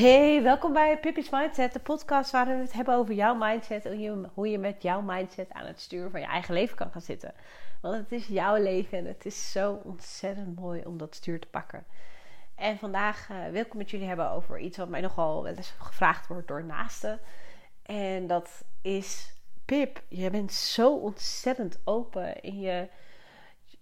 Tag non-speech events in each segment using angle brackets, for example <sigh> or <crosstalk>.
Hey, welkom bij Pippi's Mindset, de podcast waarin we het hebben over jouw mindset en hoe je met jouw mindset aan het sturen van je eigen leven kan gaan zitten. Want het is jouw leven en het is zo ontzettend mooi om dat stuur te pakken. En vandaag uh, wil ik het met jullie hebben over iets wat mij nogal wel eens gevraagd wordt door naasten. En dat is: Pip, je bent zo ontzettend open in je,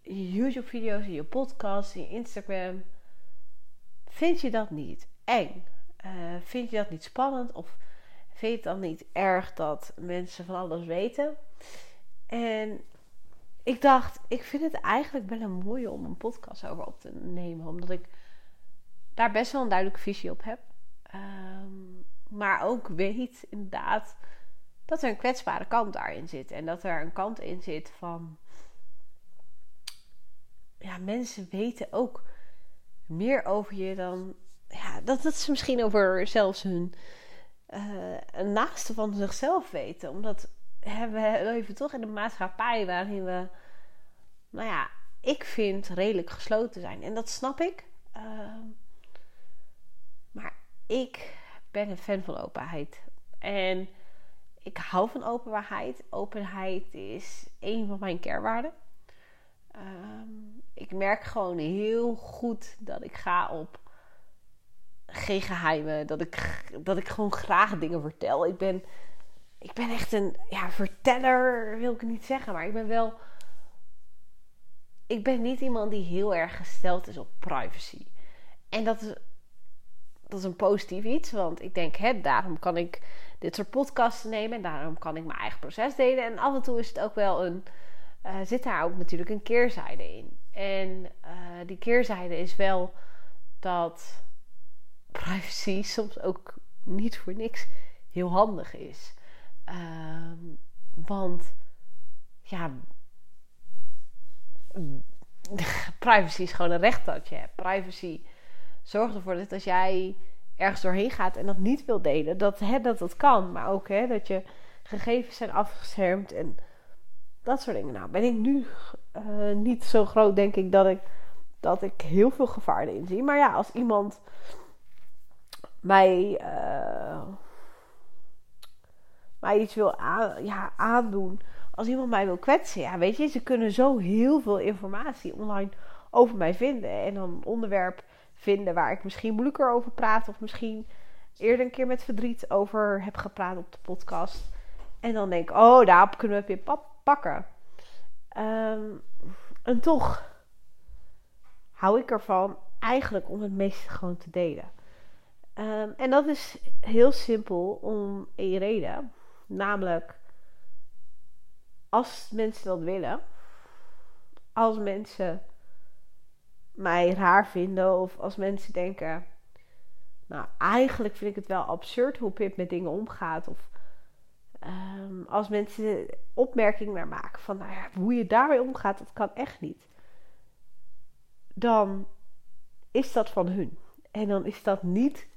je YouTube-video's, in je podcast, in je Instagram. Vind je dat niet eng? Uh, vind je dat niet spannend? Of vind je het dan niet erg dat mensen van alles weten? En ik dacht, ik vind het eigenlijk wel een mooie om een podcast over op te nemen. Omdat ik daar best wel een duidelijke visie op heb. Um, maar ook weet inderdaad dat er een kwetsbare kant daarin zit. En dat er een kant in zit van. Ja, mensen weten ook meer over je dan ja, dat, dat ze misschien over zelfs hun uh, naaste van zichzelf weten. Omdat hè, we leven toch in een maatschappij waarin we, nou ja, ik vind redelijk gesloten zijn. En dat snap ik. Uh, maar ik ben een fan van openheid. En ik hou van openbaarheid. Openheid is een van mijn kernwaarden. Um, ik merk gewoon heel goed dat ik ga op geen geheimen. Dat ik, dat ik gewoon graag dingen vertel. Ik ben, ik ben echt een ja, verteller, wil ik niet zeggen. Maar ik ben wel. Ik ben niet iemand die heel erg gesteld is op privacy. En dat is, dat is een positief iets. Want ik denk, hè, daarom kan ik dit soort podcasts nemen. En daarom kan ik mijn eigen proces delen. En af en toe is het ook wel een. Uh, zit daar ook natuurlijk een keerzijde in. En uh, die keerzijde is wel dat privacy soms ook niet voor niks heel handig is. Um, want ja, <laughs> privacy is gewoon een recht dat je hebt. Privacy zorgt ervoor dat als jij ergens doorheen gaat en dat niet wil delen, dat hè, dat, dat kan. Maar ook hè, dat je gegevens zijn afgeschermd en dat soort dingen. Nou, ben ik nu uh, niet zo groot, denk ik, dat ik, dat ik heel veel gevaar erin zie. Maar ja, als iemand mij, uh, mij iets wil ja, aandoen. Als iemand mij wil kwetsen, ja, weet je, ze kunnen zo heel veel informatie online over mij vinden. En dan een onderwerp vinden waar ik misschien moeilijker over praat. Of misschien eerder een keer met verdriet over heb gepraat op de podcast. En dan denk ik, oh, daarop kunnen we het weer pakken. Um, en toch hou ik ervan eigenlijk om het meeste gewoon te delen. Um, en dat is heel simpel om één reden. Namelijk, als mensen dat willen, als mensen mij raar vinden of als mensen denken, nou eigenlijk vind ik het wel absurd hoe Pip met dingen omgaat of um, als mensen opmerkingen naar maken van nou ja, hoe je daarmee omgaat, dat kan echt niet. Dan is dat van hun. En dan is dat niet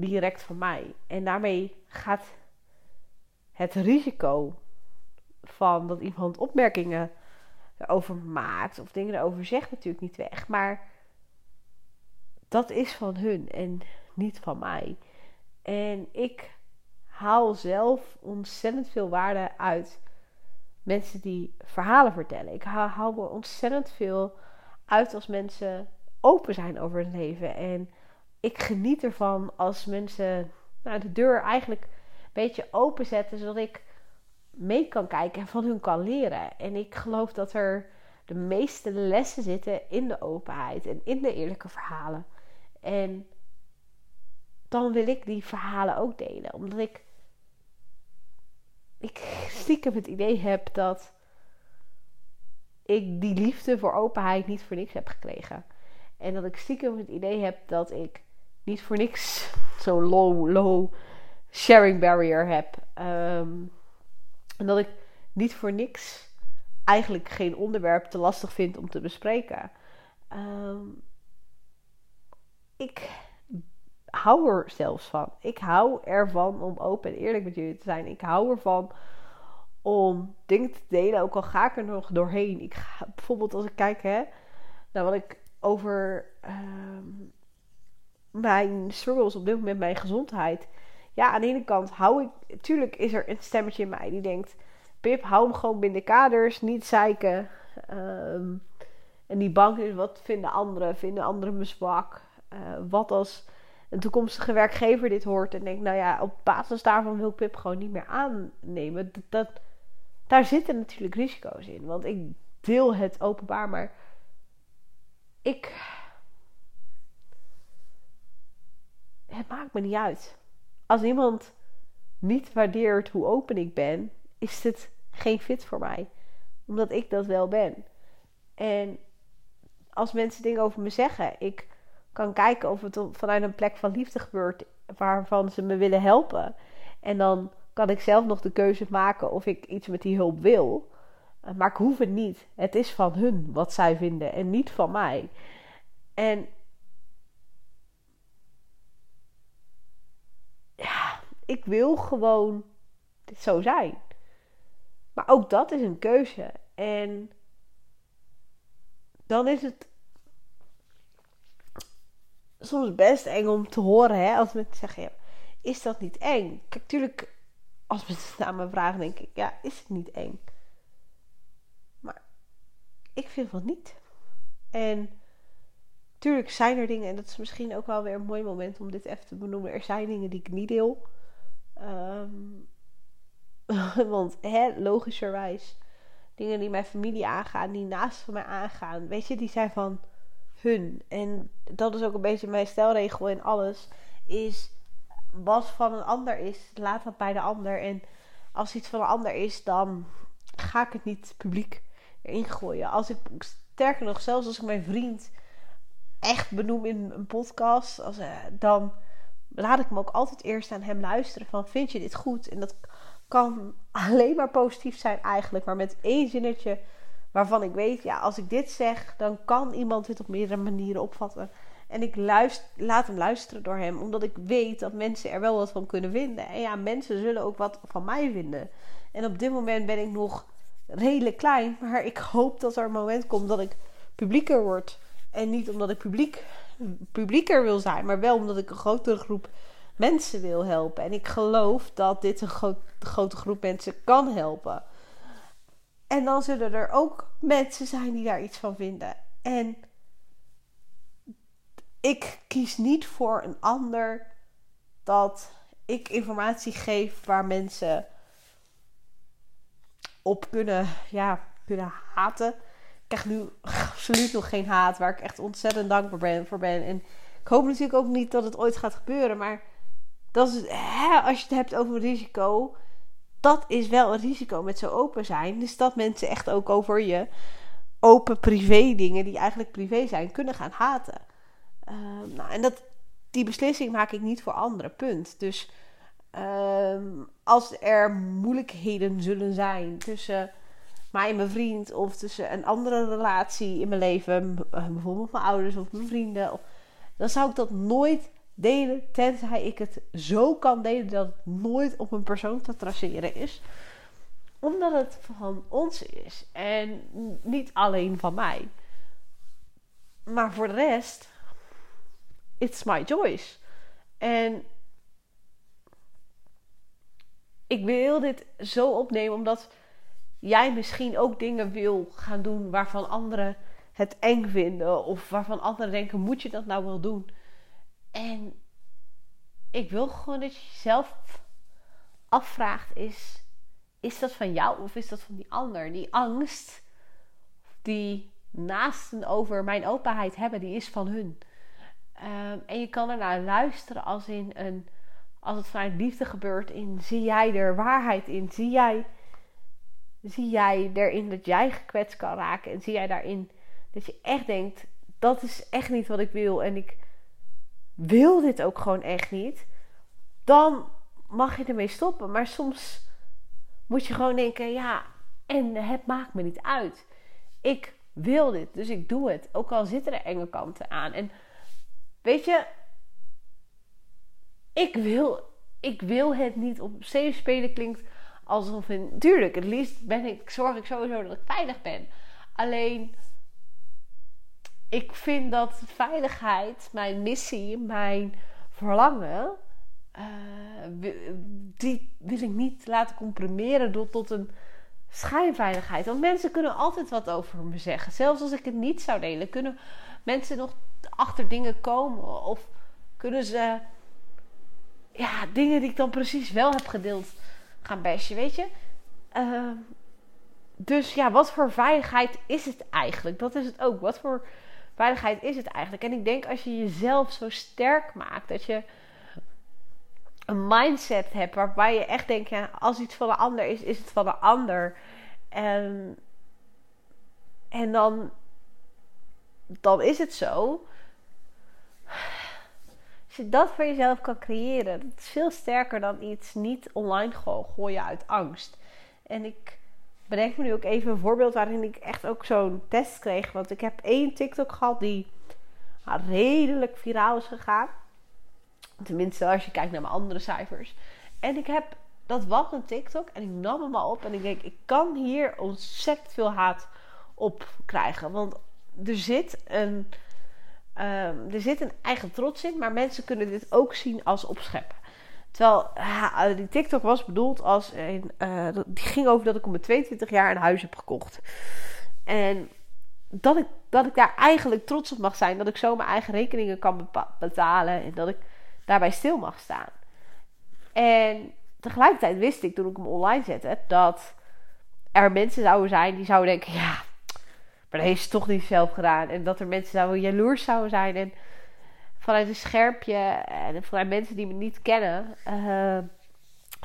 direct van mij. En daarmee gaat het risico van dat iemand opmerkingen erover maakt of dingen erover zegt natuurlijk niet weg. Maar dat is van hun en niet van mij. En ik haal zelf ontzettend veel waarde uit mensen die verhalen vertellen. Ik haal, er ontzettend veel uit als mensen open zijn over het leven. En ik geniet ervan als mensen nou, de deur eigenlijk een beetje openzetten, zodat ik mee kan kijken en van hun kan leren. En ik geloof dat er de meeste lessen zitten in de openheid en in de eerlijke verhalen. En dan wil ik die verhalen ook delen, omdat ik ik stiekem het idee heb dat ik die liefde voor openheid niet voor niks heb gekregen. En dat ik stiekem het idee heb dat ik niet voor niks zo'n low, low sharing barrier heb. Ehm, en dat ik niet voor niks eigenlijk geen onderwerp te lastig vind om te bespreken. Um, ik hou er zelfs van. Ik hou ervan om open en eerlijk met jullie te zijn. Ik hou ervan om dingen te delen, ook al ga ik er nog doorheen. Ik bijvoorbeeld als ik kijk hè, naar wat ik over um, mijn struggles op dit moment, mijn gezondheid. Ja, aan de ene kant hou ik. Tuurlijk is er een stemmetje in mij die denkt: Pip, hou hem gewoon binnen de kaders, niet zeiken. Ehm, en die bang is: wat vinden anderen? Vinden anderen me zwak? Uh, wat als een toekomstige werkgever dit hoort en denkt: nou ja, op basis daarvan wil Pip gewoon niet meer aannemen. Dat, dat, daar zitten natuurlijk risico's in. Want ik deel het openbaar, maar ik. Het maakt me niet uit. Als iemand niet waardeert hoe open ik ben, is het geen fit voor mij. Omdat ik dat wel ben. En als mensen dingen over me zeggen, ik kan kijken of het vanuit een plek van liefde gebeurt waarvan ze me willen helpen. En dan kan ik zelf nog de keuze maken of ik iets met die hulp wil. Maar ik hoef het niet. Het is van hun wat zij vinden en niet van mij. En ja, ik wil gewoon zo zijn. Maar ook dat is een keuze. En dan is het soms best eng om te horen, hè, als mensen zeggen: ja, Is dat niet eng? Kijk, tuurlijk, als mensen naar me vragen, denk ik: Ja, is het niet eng? Maar ik vind van niet. En tuurlijk zijn er dingen, en dat is misschien ook wel weer een mooi moment om dit even te benoemen. Er zijn dingen die ik niet deel. Um, <laughs> want hè, logischerwijs, dingen die mijn familie aangaan, die naast van mij aangaan, weet je, die zijn van hun. En dat is ook een beetje mijn stelregel in alles. Is wat van een ander is, laat dat bij de ander. En als iets van een ander is, dan ga ik het niet publiek erin gooien. Als ik, sterker nog, zelfs als ik mijn vriend echt benoem in een podcast, als, uh, dan laat ik hem ook altijd eerst aan hem luisteren. Van vind je dit goed? En dat kan alleen maar positief zijn eigenlijk. Maar met één zinnetje waarvan ik weet, ja, als ik dit zeg, dan kan iemand dit op meerdere manieren opvatten. En ik luister, laat hem luisteren door hem, omdat ik weet dat mensen er wel wat van kunnen vinden. En ja, mensen zullen ook wat van mij vinden. En op dit moment ben ik nog redelijk klein, maar ik hoop dat er een moment komt dat ik publieker word. En niet omdat ik publiek, publieker wil zijn, maar wel omdat ik een grotere groep mensen wil helpen. En ik geloof dat dit een grote groep mensen kan helpen. En dan zullen er ook mensen zijn die daar iets van vinden. En ik kies niet voor een ander dat ik informatie geef waar mensen op kunnen, ja, kunnen haten. Krijg nu absoluut nog geen haat, waar ik echt ontzettend dankbaar ben, voor ben. En ik hoop natuurlijk ook niet dat het ooit gaat gebeuren. Maar dat is, hè, als je het hebt over risico, dat is wel een risico met zo open zijn. Dus dat mensen echt ook over je open privé dingen, die eigenlijk privé zijn, kunnen gaan haten. Ehm, nou, en dat, die beslissing maak ik niet voor anderen, punt. Dus ehm, als er moeilijkheden zullen zijn tussen mij en mijn vriend, of tussen een andere relatie in mijn leven, bijvoorbeeld mijn ouders of mijn vrienden, dan zou ik dat nooit delen, tenzij ik het zo kan delen dat het nooit op een persoon te traceren is. Omdat het van ons is en niet alleen van mij. Maar voor de rest, it's my choice. En ik wil dit zo opnemen omdat jij misschien ook dingen wil gaan doen waarvan anderen het eng vinden. Of waarvan anderen denken: moet je dat nou wel doen? En ik wil gewoon dat je jezelf afvraagt: is, is dat van jou of is dat van die ander? Die angst die naasten over mijn openheid hebben, die is van hun. Ehm, en je kan er naar luisteren als in een. Als het vanuit liefde gebeurt, in zie jij er waarheid in? Zie jij, zie jij erin dat jij gekwetst kan raken? En zie jij daarin dat je echt denkt: dat is echt niet wat ik wil. En ik wil dit ook gewoon echt niet, dan mag je ermee stoppen. Maar soms moet je gewoon denken: ja, en het maakt me niet uit. Ik wil dit, dus ik doe het. Ook al zitten er enge kanten aan. En weet je, ik wil, ik wil het niet op safe spelen klinkt alsof in. Tuurlijk, het liefst ben ik, zorg ik sowieso dat ik veilig ben. Alleen ik vind dat veiligheid, mijn missie, mijn verlangen, uh, die wil ik niet laten comprimeren door, tot een schijnveiligheid. Want mensen kunnen altijd wat over me zeggen. Zelfs als ik het niet zou delen, kunnen mensen nog achter dingen komen. Of kunnen ze ja, dingen die ik dan precies wel heb gedeeld gaan bashen, weet je. Uh, dus ja, wat voor veiligheid is het eigenlijk? Dat is het ook. Wat voor veiligheid is het eigenlijk? En ik denk als je jezelf zo sterk maakt, dat je een mindset hebt waarbij je echt denkt: ja, als iets van een ander is, is het van een ander. En, en dan, dan is het zo. Je dat voor jezelf kan creëren, dat is veel sterker dan iets niet online gooien uit angst. En ik bedenk me nu ook even een voorbeeld waarin ik echt ook zo'n test kreeg. Want ik heb één TikTok gehad die redelijk viraal is gegaan. Tenminste, als je kijkt naar mijn andere cijfers. En ik heb, dat was een TikTok en ik nam hem al op. En ik denk, ik kan hier ontzettend veel haat op krijgen. Want er zit een, um, er zit een eigen trots in. Maar mensen kunnen dit ook zien als opscheppen. Terwijl die TikTok was bedoeld als een. Uh, die ging over dat ik om mijn 22 jaar een huis heb gekocht. En dat ik, dat ik daar eigenlijk trots op mag zijn. Dat ik zo mijn eigen rekeningen kan betalen. En dat ik daarbij stil mag staan. En tegelijkertijd wist ik toen ik hem online zette. Dat er mensen zouden zijn die zouden denken: ja, maar dat heeft ze toch niet zelf gedaan. En dat er mensen zouden jaloers zouden zijn. En vanuit een scherpje en vanuit mensen die me niet kennen, uh,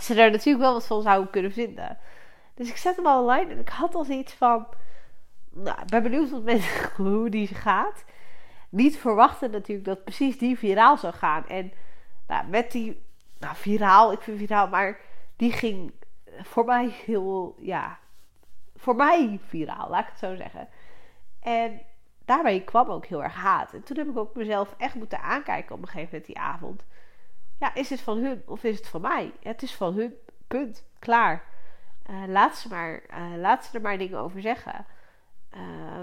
ze er natuurlijk wel wat van zouden kunnen vinden. Dus ik zet hem al online en ik had al zoiets van. Nou, ik ben benieuwd wat mensen, <laughs> hoe die gaat. Niet verwachten natuurlijk dat precies die viraal zou gaan. En nou, met die. Nou, viraal, ik vind viraal, maar die ging voor mij heel. Ja, voor mij viraal, laat ik het zo zeggen. En daarbij kwam ook heel erg haat. En toen heb ik ook mezelf echt moeten aankijken op een gegeven moment die avond. Ja, is het van hun of is het van mij? Het is van hun, punt, klaar. Uh, laat, ze maar, uh, laat ze er maar dingen over zeggen. Uh,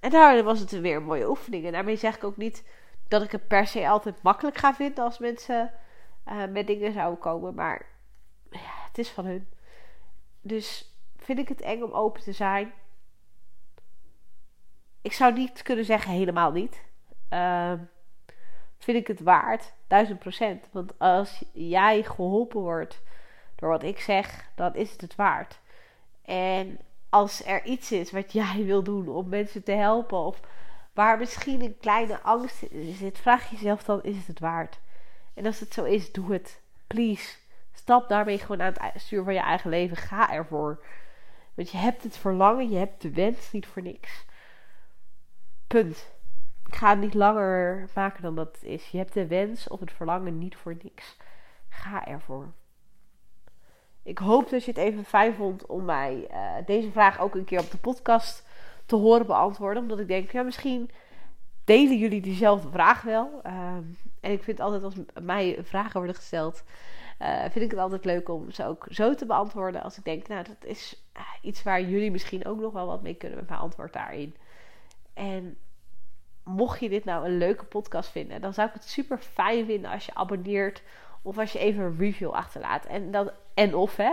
en daar was het weer een mooie oefening. En daarmee zeg ik ook niet dat ik het per se altijd makkelijk ga vinden als mensen met dingen zouden komen. Maar ja, het is van hun. Dus vind ik het eng om open te zijn ik zou niet kunnen zeggen helemaal niet. Uh, vind ik het waard, duizend procent. Want als jij geholpen wordt door wat ik zeg, dan is het het waard. En als er iets is wat jij wil doen om mensen te helpen, of waar misschien een kleine angst in zit, vraag jezelf dan: is het het waard? En als het zo is, doe het. Please. Stap daarmee gewoon aan het stuur van je eigen leven. Ga ervoor. Want je hebt het verlangen, je hebt de wens niet voor niks. Punt. Ik ga het niet langer maken dan dat is. Je hebt de wens of het verlangen niet voor niks. Ga ervoor. Ik hoop dat je het even fijn vond om mij uh, deze vraag ook een keer op de podcast te horen beantwoorden. Omdat ik denk, ja, misschien delen jullie diezelfde vraag wel. Uh, en ik vind altijd als mij vragen worden gesteld, uh, vind ik het altijd leuk om ze ook zo te beantwoorden. Als ik denk, nou, dat is eh, iets waar jullie misschien ook nog wel wat mee kunnen met mijn antwoord daarin. En mocht je dit nou een leuke podcast vinden, dan zou ik het super fijn vinden als je abonneert of als je even een review achterlaat. En, dan, en of, hè,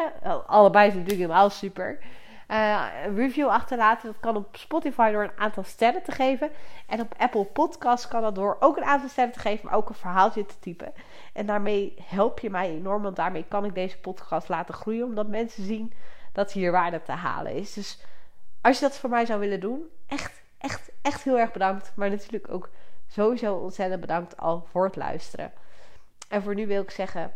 allebei is natuurlijk helemaal super. Uh, een review achterlaten, dat kan op Spotify door een aantal sterren te geven. En op Apple Podcasts kan dat door ook een aantal sterren te geven, maar ook een verhaaltje te typen. En daarmee help je mij enorm, want daarmee kan ik deze podcast laten groeien, omdat mensen zien dat hier waarde te halen is. Dus als je dat voor mij zou willen doen, echt echt, echt heel erg bedankt. Maar natuurlijk ook sowieso ontzettend bedankt al voor het luisteren. En voor nu wil ik zeggen: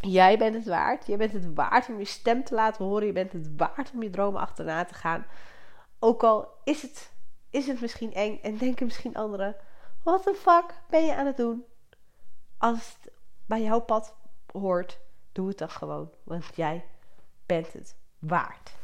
jij bent het waard. Je bent het waard om je stem te laten horen. Je bent het waard om je dromen achterna te gaan. Ook al is het, is het misschien eng en denken misschien anderen: wat the fuck ben je aan het doen? Als het bij jouw pad hoort, doe het dan gewoon. Want jij bent het waard.